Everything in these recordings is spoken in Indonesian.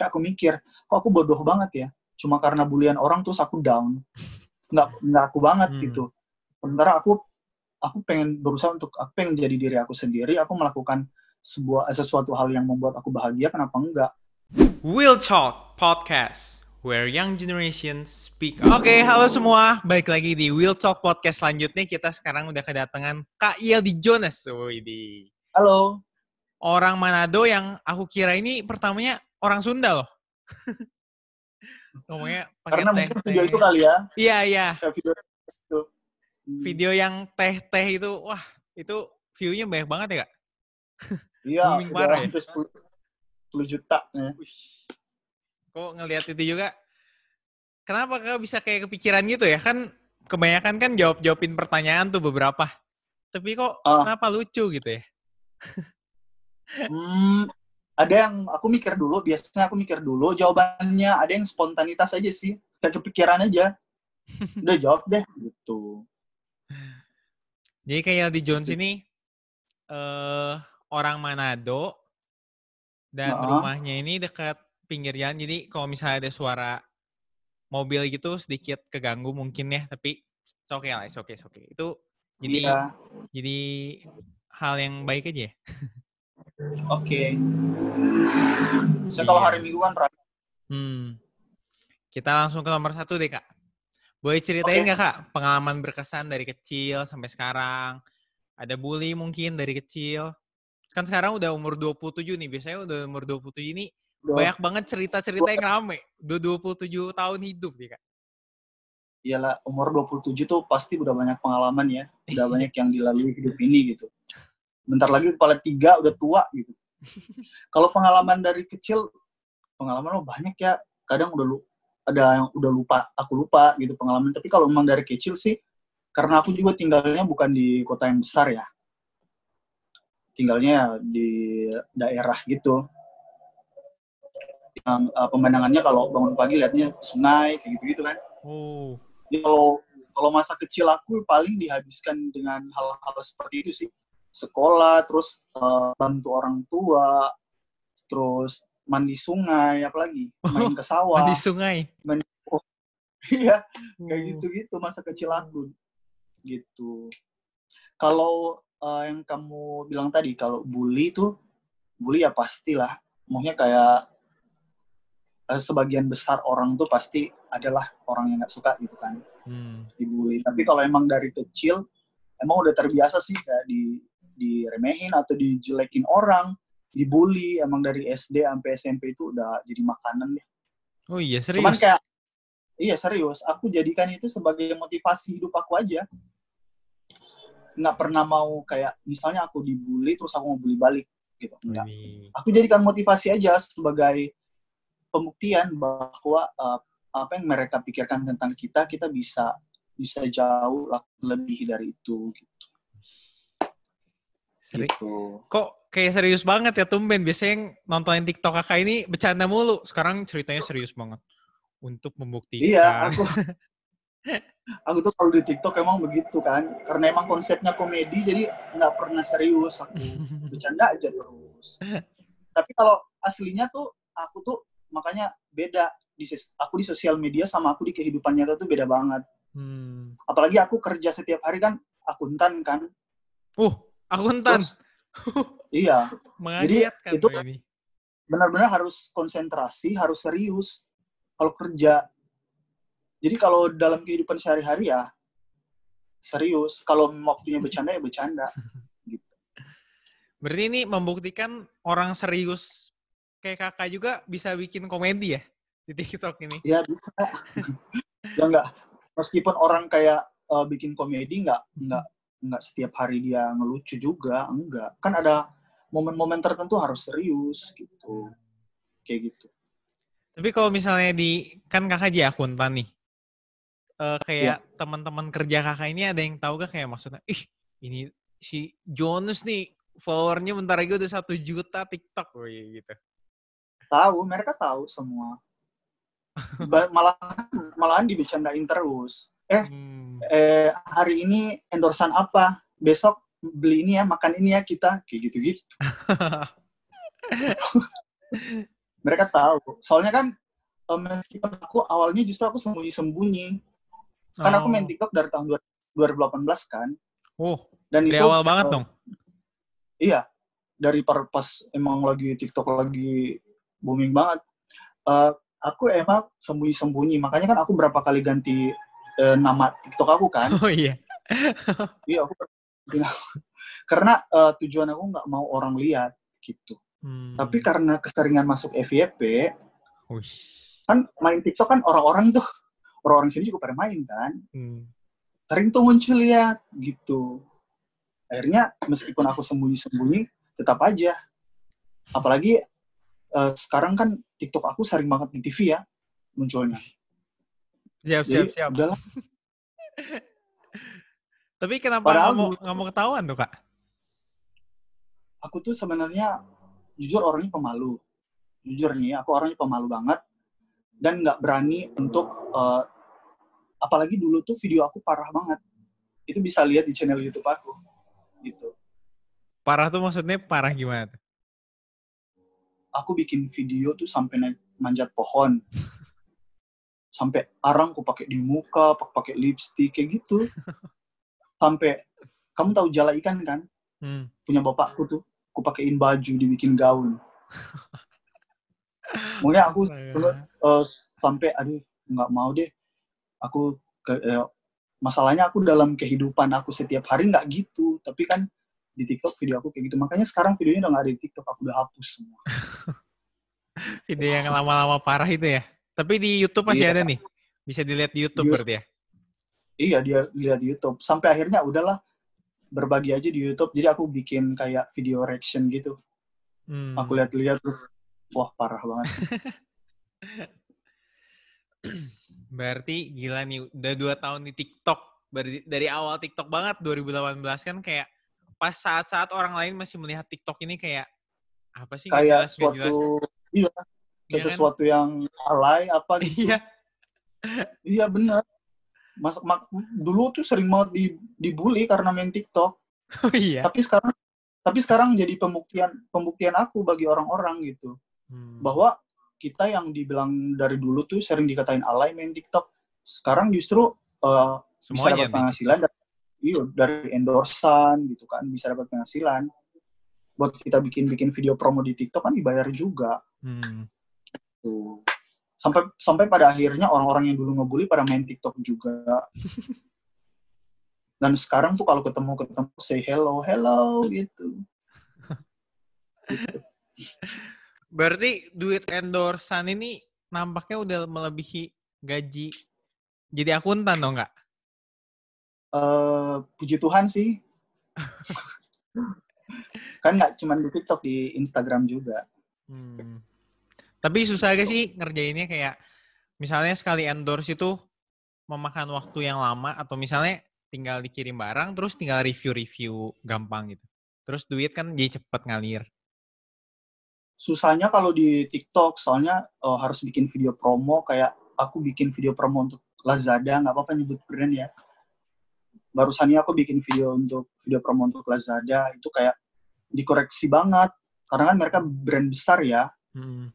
kayak aku mikir kok aku bodoh banget ya cuma karena bulian orang terus aku down nggak nggak aku banget Hmm. gitu sementara aku aku pengen berusaha untuk aku pengen jadi diri aku sendiri aku melakukan sebuah eh, sesuatu hal yang membuat aku bahagia kenapa enggak Will Talk Podcast, where young generations speak. Oke, halo semua. Balik lagi di Will Talk Podcast selanjutnya. Kita sekarang udah kedatangan Kak Yeldi Jonas. Widi. halo Orang Manado yang aku kira ini pertamanya orang Sunda loh. Ngomongnya pakai karena teh, mungkin video teh. itu kali ya Iya, iya. video itu Hmm, Video yang teh-teh itu, wah, itu view-nya banyak banget ya, Kak? iya booming parah ya? hampir 10, 10 juta ya. Kok ngelihat itu juga, kenapa Kak bisa kayak kepikiran gitu ya? Kan kebanyakan kan jawab-jawabin pertanyaan tuh beberapa. Tapi kok Ah. kenapa lucu gitu ya? Hmm, ada yang aku mikir dulu, biasanya aku mikir dulu jawabannya, ada yang spontanitas aja sih, kayak kepikiran aja. Udah jawab deh gitu. Jadi kayak di Jones ini eh orang Manado dan Heeh. rumahnya ini dekat pinggir jalan. Jadi kalau misalnya ada suara mobil gitu sedikit keganggu mungkin ya, tapi it's okay lah, it's okay, it's okay. Itu jadi Iya, jadi hal yang baik aja ya. oke. Kalau Iya. hari Minggu kan ra- Hmm. Kita langsung ke nomor satu deh kak. Boleh ceritain nggak kak pengalaman berkesan dari kecil sampai sekarang? Ada bully mungkin dari kecil? Kan sekarang udah umur 27 nih. Biasanya udah umur 27 ini udah- banyak banget cerita-cerita yang rame. Udah 27 tahun hidup nih kak. iyalah umur 27 tuh pasti udah banyak pengalaman ya, udah banyak yang dilalui hidup ini gitu. Bentar lagi kepala tiga udah tua gitu. Kalau pengalaman dari kecil, pengalaman lo banyak ya. Kadang udah lu ada yang udah lupa, aku lupa gitu pengalaman. Tapi kalau memang dari kecil sih, karena aku juga tinggalnya bukan di kota yang besar ya, tinggalnya ya di daerah gitu. Yang eh, pemandangannya kalau bangun pagi liatnya sungai kayak gitu-gitu kan. Oh. Ya, kalau kalau masa kecil aku paling dihabiskan dengan hal-hal seperti itu sih sekolah terus eh, bantu orang tua terus mandi sungai apalagi main ke sawah Di sungai. iya kayak Oh. gitu-gitu masa kecil aku gitu kalau eh, yang kamu bilang tadi kalau bully tuh bully ya pastilah maksudnya kayak eh, sebagian besar orang tuh pasti adalah orang yang nggak suka gitu kan Hmm. dibully. Tapi kalau emang dari kecil, emang udah terbiasa sih kayak di diremehin atau dijelekin orang, dibully. Emang dari SD sampai SMP itu udah jadi makanan deh. Oh iya Cuman serius. kayak, iya serius, aku jadikan itu sebagai motivasi hidup aku aja. Nggak pernah mau kayak, misalnya aku dibully, terus aku mau bully balik. gitu. Enggak. Aku jadikan motivasi aja sebagai pembuktian bahwa uh, apa yang mereka pikirkan tentang kita kita bisa bisa jauh lebih dari itu gitu. Seri- Gitu. Kok kayak serius banget ya tumben. Biasanya yang nontonin TikTok kakak ini bercanda mulu. Sekarang ceritanya serius banget. Untuk membuktikan. Iya, aku aku tuh kalau di TikTok emang begitu kan, karena emang konsepnya komedi jadi nggak pernah serius aku bercanda aja terus. Tapi kalau aslinya tuh aku tuh makanya beda di aku di sosial media sama aku di kehidupan nyata tuh beda banget. Hmm. Apalagi aku kerja setiap hari kan akuntan kan. Uh, akuntan. Terus, iya, Mengagetkan itu kan- benar-benar harus konsentrasi, harus serius kalau kerja. Jadi kalau dalam kehidupan sehari-hari ya serius. Kalau waktunya bercanda ya bercanda. Berarti ini membuktikan orang serius kayak kakak juga bisa bikin komedi ya di TikTok ini. Ya bisa. ya enggak. Meskipun orang kayak eh, bikin komedi nggak nggak nggak setiap hari dia ngelucu juga, enggak. Kan ada momen-momen tertentu harus serius gitu. Kayak gitu. Tapi kalau misalnya di kan kakak aja akuntan nih. Eh Iya. kayak teman-teman kerja kakak ini ada yang tahu gak kayak maksudnya, ih ini si Jonas nih followernya bentar lagi udah satu juta TikTok Wih, gitu. Tahu, mereka tahu semua. Malahan malahan dibecandain terus. Eh, Hmm. Eh hari ini endorsan apa? Besok beli ini ya, makan ini ya kita, kayak gitu-gitu. mereka tahu. Soalnya kan uh, meskipun aku awalnya justru aku sembunyi-sembunyi. Kan aku main Oh. TikTok dari tahun 2018 kan. Oh, Dan dari itu awal banget uh, dong. Iya, dari pas emang lagi TikTok lagi booming banget. Eh, aku emang sembunyi-sembunyi, makanya kan aku berapa kali ganti eh, nama TikTok aku kan. Oh iya. iya, aku karena eh, tujuan aku nggak mau orang lihat gitu. Hmm. Tapi karena keseringan masuk FYP, Uish. kan main TikTok kan orang-orang tuh orang-orang sini juga pada main kan. Hmm. Sering tuh muncul lihat gitu. Akhirnya meskipun aku sembunyi-sembunyi, tetap aja. Apalagi eh, sekarang kan TikTok aku sering banget di TV ya munculnya. Siap, siap, Jadi siap. udahlah. Tapi kenapa Padahal nggak mau nggak mau ketahuan tuh kak? Aku tuh sebenarnya jujur orangnya pemalu. Jujur nih, aku orangnya pemalu banget dan nggak berani untuk eh, apalagi dulu tuh video aku parah banget. Itu bisa lihat di channel YouTube aku. Gitu. Parah tuh maksudnya parah gimana? Aku bikin video tuh sampai naik manjat pohon. Sampai arang aku pakai di muka, pak- pakai lipstick kayak gitu. Sampai kamu tahu jala ikan kan? Hmm. punya bapakku tuh aku pakein baju dibikin gaun maunya aku eh, sampai aduh nggak mau deh aku ke, eh, masalahnya aku dalam kehidupan aku setiap hari nggak gitu tapi kan di TikTok video aku kayak gitu makanya sekarang videonya udah nggak ada di TikTok aku udah hapus semua Video yang lama-lama parah itu ya. Tapi di YouTube masih Iya. ada nih. Bisa dilihat di YouTube Iya. berarti ya. iya dia lihat di YouTube sampai akhirnya udahlah berbagi aja di YouTube jadi aku bikin kayak video reaction gitu Hmm. aku lihat-lihat terus wah parah banget sih. Berarti gila nih, udah dua tahun di TikTok. Berarti dari awal TikTok banget, 2018 kan kayak pas saat-saat orang lain masih melihat TikTok ini kayak apa sih kayak jelas, nggak jelas. suatu iya kayak Iya kan? sesuatu yang alay apa gitu Iya. Iya bener. Mas, mak- dulu tuh sering banget di, dibully karena main TikTok. Oh iya. Tapi sekarang tapi sekarang jadi pembuktian pembuktian aku bagi orang-orang gitu Hmm. bahwa kita yang dibilang dari dulu tuh sering dikatain alay main TikTok. Sekarang justru eh, bisa dapat penghasilan dari, iya, dari endorsan gitu kan, bisa dapat penghasilan. Buat kita bikin-bikin video promo di TikTok kan dibayar juga. Hmm. Tuh. Sampai sampai pada akhirnya orang-orang yang dulu ngebully pada main TikTok juga. Dan sekarang tuh kalau ketemu ketemu say hello, hello gitu. Berarti duit endorsan ini nampaknya udah melebihi gaji jadi akuntan dong nggak? Eh puji Tuhan sih. kan nggak cuma di TikTok di Instagram juga. Hmm. Tapi susah gak sih ngerjainnya kayak misalnya sekali endorse itu memakan waktu yang lama atau misalnya tinggal dikirim barang terus tinggal review-review gampang gitu. Terus duit kan jadi cepet ngalir. Susahnya kalau di TikTok soalnya eh, harus bikin video promo kayak aku bikin video promo untuk Lazada nggak apa-apa nyebut brand ya. Barusannya aku bikin video untuk video promo untuk Lazada itu kayak dikoreksi banget karena kan mereka brand besar ya. Hmm.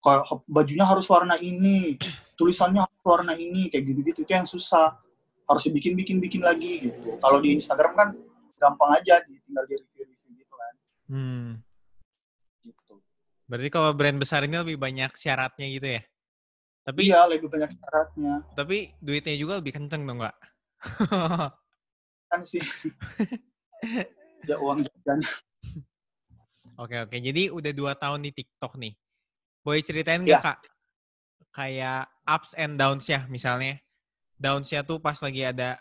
Kayak bajunya harus warna ini, tulisannya harus warna ini kayak gitu-gitu itu yang susah. Harus dibikin-bikin-bikin lagi gitu. Kalau di Instagram kan gampang aja tinggal di review-review gitu kan. Hmm. Gitu. Berarti kalau brand besar ini lebih banyak syaratnya gitu ya? Tapi Iya, lebih banyak syaratnya. tapi duitnya juga lebih kenceng dong nggak? Kan sih. ya uang jajan. Oke oke, jadi udah dua tahun di TikTok nih. Boleh ceritain nggak Ya. kak? Kayak ups and downs ya, misalnya downs-nya tuh pas lagi ada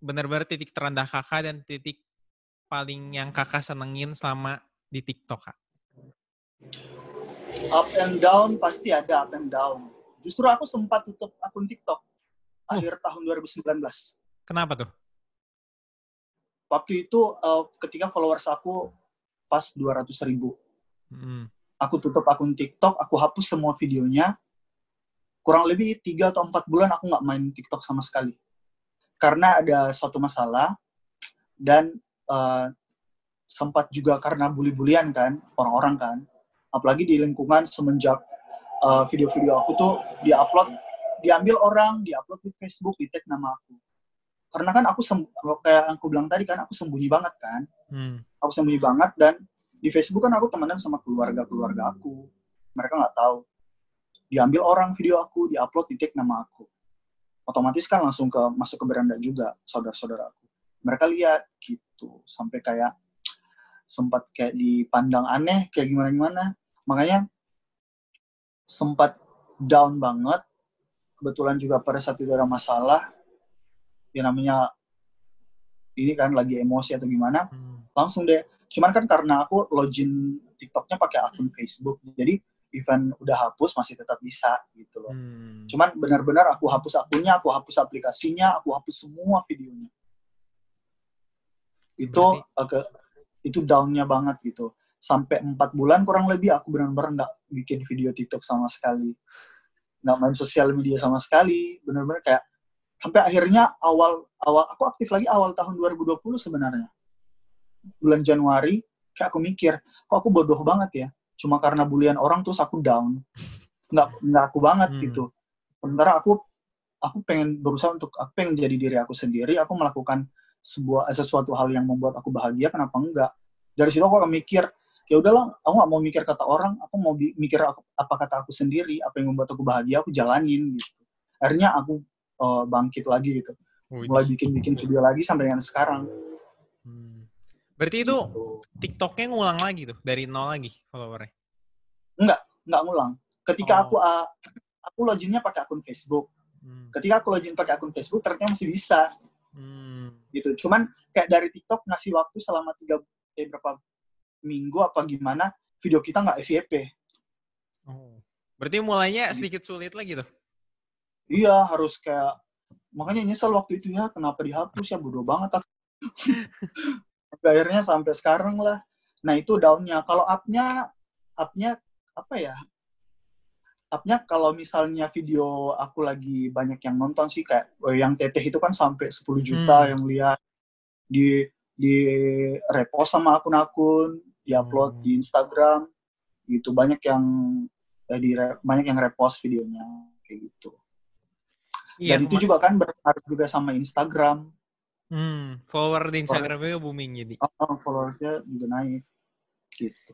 bener-bener titik terendah kakak dan titik paling yang kakak senengin selama di TikTok kak. Up and down pasti ada up and down. Justru aku sempat tutup akun TikTok akhir tahun 2019. Kenapa tuh? Waktu itu eh, ketika followers aku pas 200 ribu. Hmm. Aku tutup akun TikTok, aku hapus semua videonya. Kurang lebih 3 atau 4 bulan aku nggak main TikTok sama sekali. Karena ada suatu masalah dan eh, sempat juga karena bully-bulian kan, orang-orang kan. apalagi di lingkungan semenjak uh, video-video aku tuh diupload diambil orang diupload di Facebook di tag nama aku karena kan aku kayak aku bilang tadi kan aku sembunyi banget kan hmm. aku sembunyi banget dan di Facebook kan aku temenan sama keluarga keluarga aku. Mereka nggak tahu. Diambil orang video aku diupload di tag nama aku. Otomatis kan langsung ke masuk ke beranda juga saudara-saudara aku. Mereka lihat gitu. Sampai kayak sempat kayak dipandang aneh kayak gimana gimana makanya sempat down banget. Kebetulan juga pada saat itu ada masalah. Ya namanya ini kan lagi emosi atau gimana. Hmm. langsung deh cuman kan karena aku login TikToknya pakai akun Facebook jadi event udah hapus masih tetap bisa gitu loh. Hmm. cuman benar-benar aku hapus akunnya aku hapus aplikasinya aku hapus semua videonya. Itu agak itu downnya banget gitu. Sampai empat bulan kurang lebih aku benar-benar nggak bikin video TikTok sama sekali. Nggak main sosial media sama sekali benar-benar kayak sampai akhirnya awal awal aku aktif lagi awal tahun 2020 sebenarnya bulan Januari kayak aku mikir kok aku bodoh banget ya? Cuma karena bulian orang terus aku down. Nggak nggak aku banget hmm. gitu. Sementara aku aku pengen berusaha untuk aku pengen jadi diri aku sendiri. Aku melakukan sebuah sesuatu hal yang membuat aku bahagia kenapa enggak? Dari situ aku akan mikir ya udahlah aku nggak mau mikir kata orang. Aku mau mikir apa kata aku sendiri apa yang membuat aku bahagia aku jalanin gitu. Akhirnya aku uh, bangkit lagi gitu. Mulai bikin bikin video lagi sampai dengan sekarang. Hmm. Berarti itu gitu. TikToknya ngulang lagi tuh dari nol lagi followernya enggak enggak ngulang ketika oh. aku uh, aku loginnya pakai akun Facebook hmm. ketika aku login pakai akun Facebook ternyata masih bisa hmm. gitu cuman kayak dari TikTok ngasih waktu selama tiga eh, berapa minggu apa gimana video kita nggak FYP. Oh. Berarti mulainya sedikit sulit lagi tuh? Iya, harus kayak makanya nyesel waktu itu ya kenapa dihapus ya bodoh banget aku. akhirnya sampai sekarang lah. Nah itu daunnya. Kalau upnya, upnya apa ya? Upnya kalau misalnya video aku lagi banyak yang nonton sih kayak oh, yang teteh itu kan sampai 10 juta hmm. yang lihat di di repost sama akun-akun diupload hmm. di Instagram gitu banyak yang eh, di banyak yang repost videonya kayak gitu iya, dan itu juga kan berpengaruh juga sama Instagram hmm, follower di Instagramnya booming jadi oh, followersnya juga naik gitu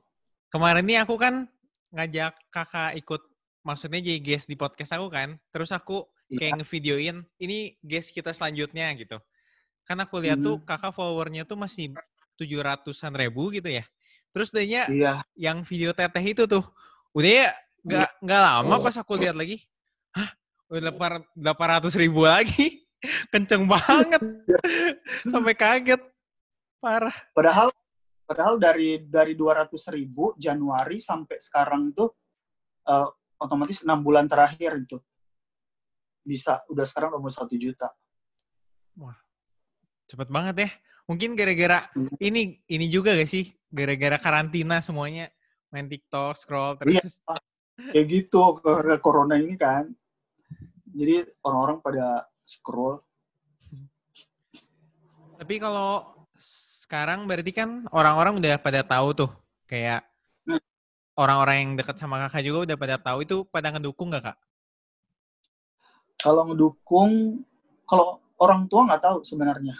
kemarin ini aku kan ngajak kakak ikut maksudnya jadi guest di podcast aku kan terus aku iya. kayak ngevideoin ini guest kita selanjutnya gitu kan aku lihat hmm. tuh kakak followernya tuh masih tujuh ratusan ribu gitu ya Terus dehnya iya. yang video teteh itu tuh, udah ya nggak iya. nggak lama pas aku lihat lagi, hah udah delapan ratus ribu lagi, kenceng banget, sampai kaget, parah. Padahal padahal dari dari dua ratus ribu Januari sampai sekarang tuh uh, otomatis enam bulan terakhir itu bisa udah sekarang udah mau satu juta. Wah, cepet banget ya. Mungkin gara-gara hmm. ini ini juga gak sih gara-gara karantina semuanya main TikTok, scroll iya, terus. Iya, kayak gitu karena corona ini kan. Jadi orang-orang pada scroll. Tapi kalau sekarang berarti kan orang-orang udah pada tahu tuh kayak orang-orang yang dekat sama kakak juga udah pada tahu itu pada ngedukung gak kak? Kalau ngedukung, kalau orang tua nggak tahu sebenarnya.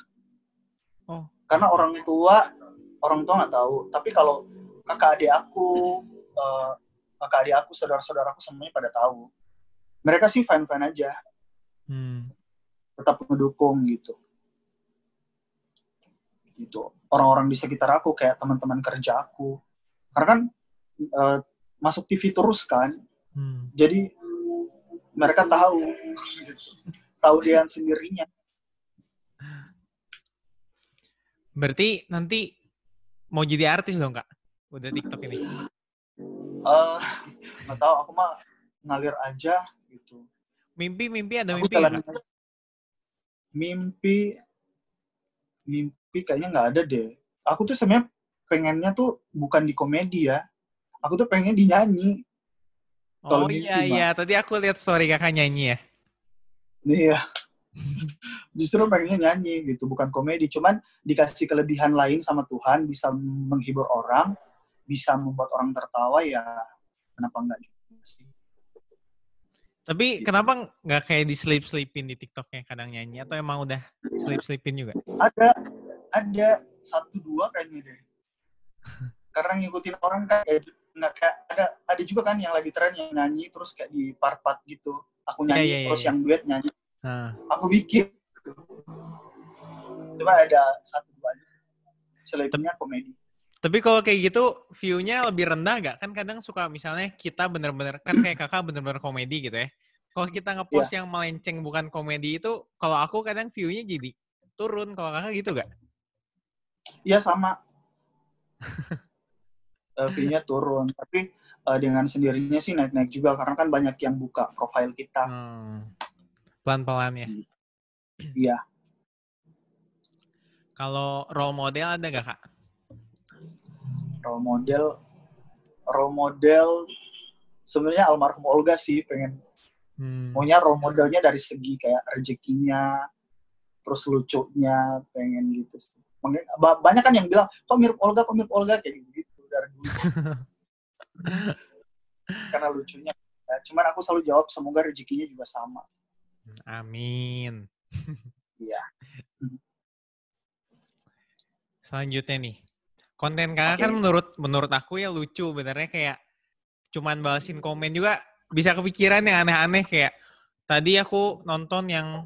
Oh. Karena orang tua orang tua nggak tahu tapi kalau kakak adik aku uh, kakak adik aku saudara-saudaraku semuanya pada tahu mereka sih fine fine aja hmm. Tetap mendukung gitu gitu orang-orang di sekitar aku kayak teman-teman kerja aku karena kan uh, masuk TV terus kan hmm. jadi mereka tahu gitu. tahu dia sendirinya berarti nanti mau jadi artis dong kak? Udah TikTok ini? Uh, nggak tahu, aku mah ngalir aja gitu. Mimpi, mimpi ada aku mimpi Mimpi, mimpi kayaknya nggak ada deh. Aku tuh sebenarnya pengennya tuh bukan di komedi ya. Aku tuh pengen di nyanyi. Oh iya iya, tadi aku lihat story kakak nyanyi ya. Iya justru pengennya nyanyi gitu bukan komedi cuman dikasih kelebihan lain sama Tuhan bisa menghibur orang bisa membuat orang tertawa ya kenapa enggak gitu Tapi Gitu. kenapa nggak kayak di sleep sleepin di TikToknya kadang nyanyi? Atau emang udah sleep sleepin juga? ada ada satu dua kayaknya deh. Karena ngikutin orang kan kayak nggak kayak ada ada juga kan yang lagi tren yang nyanyi terus kayak di part-part gitu. Aku Iya, nyanyi iya, iya, terus iya. yang duet nyanyi. Nah, aku bikin. Cuma ada satu dua aja sih. Selebihnya komedi tapi kalau kayak gitu view-nya lebih rendah gak? Kan kadang suka misalnya kita bener-bener kan kayak kakak bener-bener komedi gitu ya. Kalau kita ngepost Iya. yang melenceng bukan komedi itu, kalau aku kadang view-nya jadi turun. Kalau kakak gitu gak? Iya sama. Eh, Fee-nya turun, tapi eh, dengan sendirinya sih naik-naik juga karena kan banyak yang buka profil kita. Hmm. Pelan-pelan ya. Iya. Kalau role model ada gak kak? Role model, role model sebenarnya almarhum Olga sih pengen Hmm. maunya role modelnya dari segi kayak rezekinya, terus lucunya, pengen gitu. sih. Banyak kan yang bilang kok mirip Olga, kok mirip Olga kayak gitu dari dulu. karena lucunya. Ya, cuman aku selalu jawab semoga rezekinya juga sama. Amin. Iya. Selanjutnya nih. Konten kakak Oke. kan menurut menurut aku ya lucu. Benernya kayak cuman balesin komen juga bisa kepikiran yang aneh-aneh kayak tadi aku nonton yang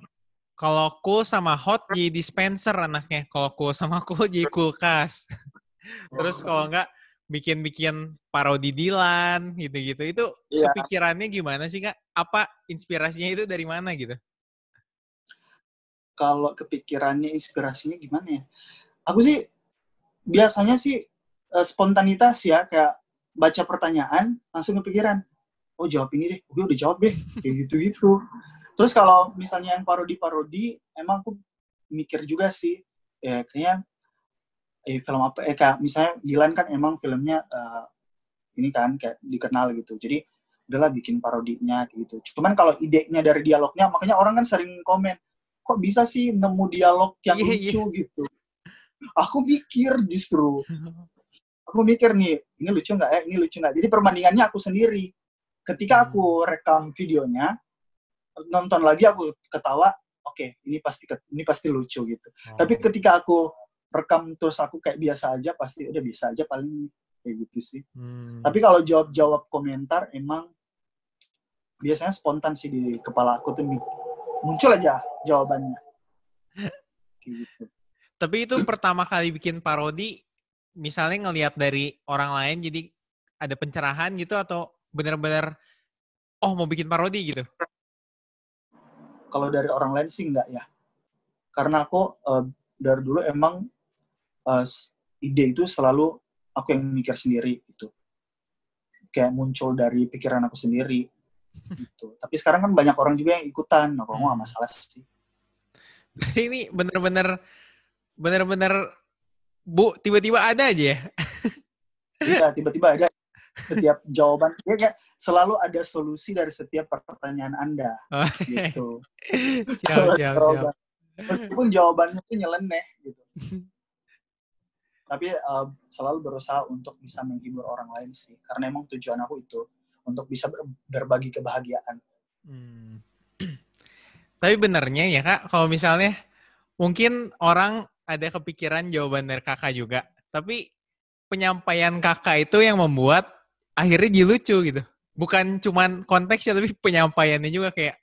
kalau cool sama hot jadi dispenser anaknya. Kalau cool sama cool jadi kulkas. Terus kalau enggak bikin-bikin parodi Dilan gitu-gitu. Itu Iya. kepikirannya gimana sih kak? Apa inspirasinya itu dari mana gitu? kalau kepikirannya inspirasinya gimana ya? Aku sih biasanya sih eh, spontanitas ya kayak baca pertanyaan langsung kepikiran. Oh jawab ini deh, gue udah jawab deh, kayak gitu-gitu. Terus kalau misalnya yang parodi-parodi, emang aku mikir juga sih, ya kayaknya eh film apa? Eh kayak misalnya Dilan kan emang filmnya eh, ini kan kayak dikenal gitu. Jadi udahlah bikin parodinya gitu. Cuman kalau idenya dari dialognya, makanya orang kan sering komen, kok bisa sih nemu dialog yang Iya, lucu gitu. Aku mikir justru, aku mikir nih, ini lucu nggak ya, ini lucu nggak. Jadi perbandingannya aku sendiri. Ketika aku rekam videonya, nonton lagi aku ketawa, oke, ini pasti ini pasti lucu gitu. Tapi ketika aku rekam terus aku kayak biasa aja, pasti udah biasa aja paling kayak gitu sih. Hmm. Tapi kalau jawab-jawab komentar emang biasanya spontan sih di kepala aku tuh muncul aja jawabannya. Kayak gitu. Tapi itu pertama kali bikin parodi, misalnya ngelihat dari orang lain jadi ada pencerahan gitu atau benar-benar oh mau bikin parodi gitu. Kalau dari orang lain sih enggak ya. Karena aku eh, dari dulu emang s- ide itu selalu aku yang mikir sendiri gitu. Kayak muncul dari pikiran aku sendiri gitu. Tapi sekarang kan banyak orang juga yang ikutan. Nah, nggak Hmm. masalah sih. Berarti ini benar-benar benar-benar Bu tiba-tiba ada aja ya. Iya, tiba-tiba ada setiap jawaban. Ya, kayak selalu ada solusi dari setiap pertanyaan Anda. Oh, Gitu. siap, siap, siap. Jawaban. Meskipun jawabannya itu nyeleneh gitu. Tapi eh, selalu berusaha untuk bisa menghibur orang lain sih. Karena emang tujuan aku itu untuk bisa ber- berbagi kebahagiaan. Hmm. Tapi benernya ya kak, kalau misalnya mungkin orang ada kepikiran jawaban dari kakak juga, tapi penyampaian kakak itu yang membuat akhirnya jadi lucu gitu. Bukan cuman konteksnya, tapi penyampaiannya juga kayak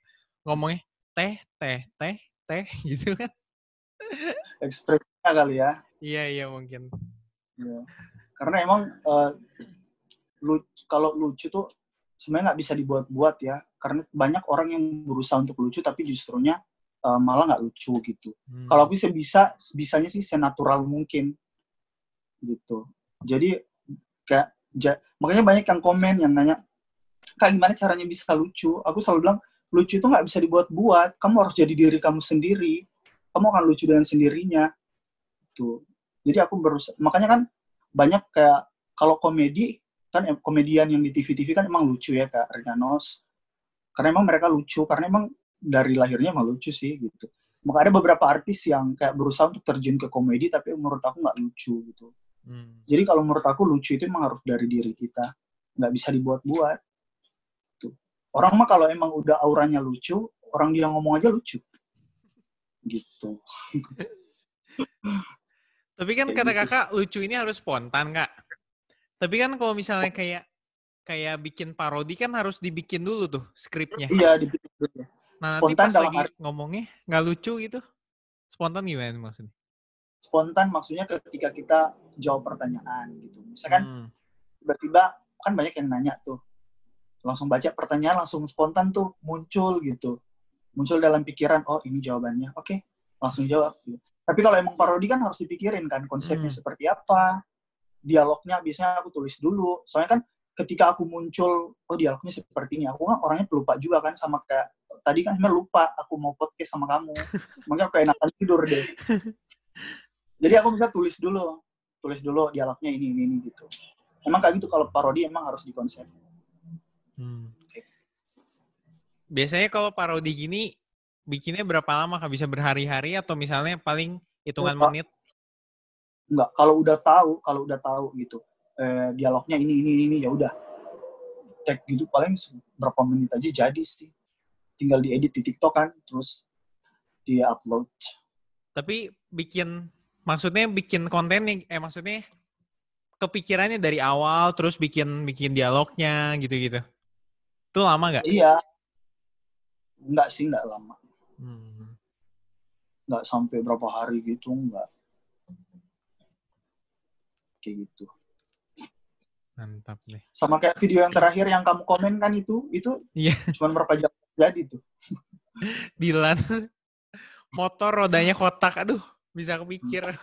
ngomongnya teh, teh, teh, teh gitu kan. Ekspresinya kali ya. Iya, iya mungkin. Iya. Karena emang eh, lu- kalau lucu tuh sebenarnya nggak bisa dibuat-buat ya. Karena banyak orang yang berusaha untuk lucu tapi justrunya eh, malah nggak lucu gitu. Hmm. Kalau aku sih bisa, bisanya sih senatural mungkin gitu. Jadi kayak ja- makanya banyak yang komen yang nanya, kak gimana caranya bisa lucu? Aku selalu bilang lucu itu nggak bisa dibuat-buat. Kamu harus jadi diri kamu sendiri. Kamu akan lucu dengan sendirinya. Tuh. Jadi aku berusaha. Makanya kan banyak kayak kalau komedi kan komedian yang di TV-TV kan emang lucu ya kayak Rina Nose. Karena emang mereka lucu. Karena emang dari lahirnya emang lucu sih gitu. Maka ada beberapa artis yang kayak berusaha untuk terjun ke komedi tapi menurut aku nggak lucu gitu. Hmm. Jadi kalau menurut aku lucu itu emang harus dari diri kita, nggak bisa dibuat-buat. Tuh. Orang mah kalau emang udah auranya lucu, orang dia ngomong aja lucu. Gitu. Tapi kan kata gitu kakak lucu ini harus spontan kak. Tapi kan kalau misalnya kayak kayak bikin parodi kan harus dibikin dulu tuh skripnya. Iya dibikin dulu. Nah spontan nanti pas lagi ngomongnya nggak lucu gitu. Spontan gimana maksudnya? Spontan maksudnya ketika kita jawab pertanyaan gitu. Misalkan hmm. tiba-tiba kan banyak yang nanya tuh. Langsung baca pertanyaan langsung spontan tuh muncul gitu. Muncul dalam pikiran, oh ini jawabannya. Oke, langsung jawab. Gitu. Tapi kalau emang parodi kan harus dipikirin kan konsepnya hmm. seperti apa, dialognya biasanya aku tulis dulu. Soalnya kan ketika aku muncul, oh dialognya seperti ini, aku kan orangnya pelupa juga kan sama kayak tadi kan sebenarnya lupa aku mau podcast sama kamu. Makanya aku enakan tidur deh. Jadi aku bisa tulis dulu, tulis dulu dialognya ini ini, ini gitu. Emang kayak gitu kalau parodi emang harus dikonsep. Hmm. Biasanya kalau parodi gini bikinnya berapa lama kak? Bisa berhari-hari atau misalnya paling hitungan Enggak. menit? Enggak, kalau udah tahu, kalau udah tahu gitu. Eh, dialognya ini ini ini ya udah. Cek gitu paling berapa menit aja jadi sih. Tinggal diedit di TikTok kan, terus di upload. Tapi bikin maksudnya bikin konten nih eh maksudnya kepikirannya dari awal terus bikin bikin dialognya gitu-gitu. Itu lama nggak? Iya. Enggak sih, enggak lama. Hmm. Nggak sampai berapa hari gitu, nggak. Kayak gitu. Mantap deh. Sama kayak video yang terakhir yang kamu komen kan itu, itu yeah. cuma berapa jam jadi tuh. Dilan. Motor rodanya kotak, aduh bisa kepikir.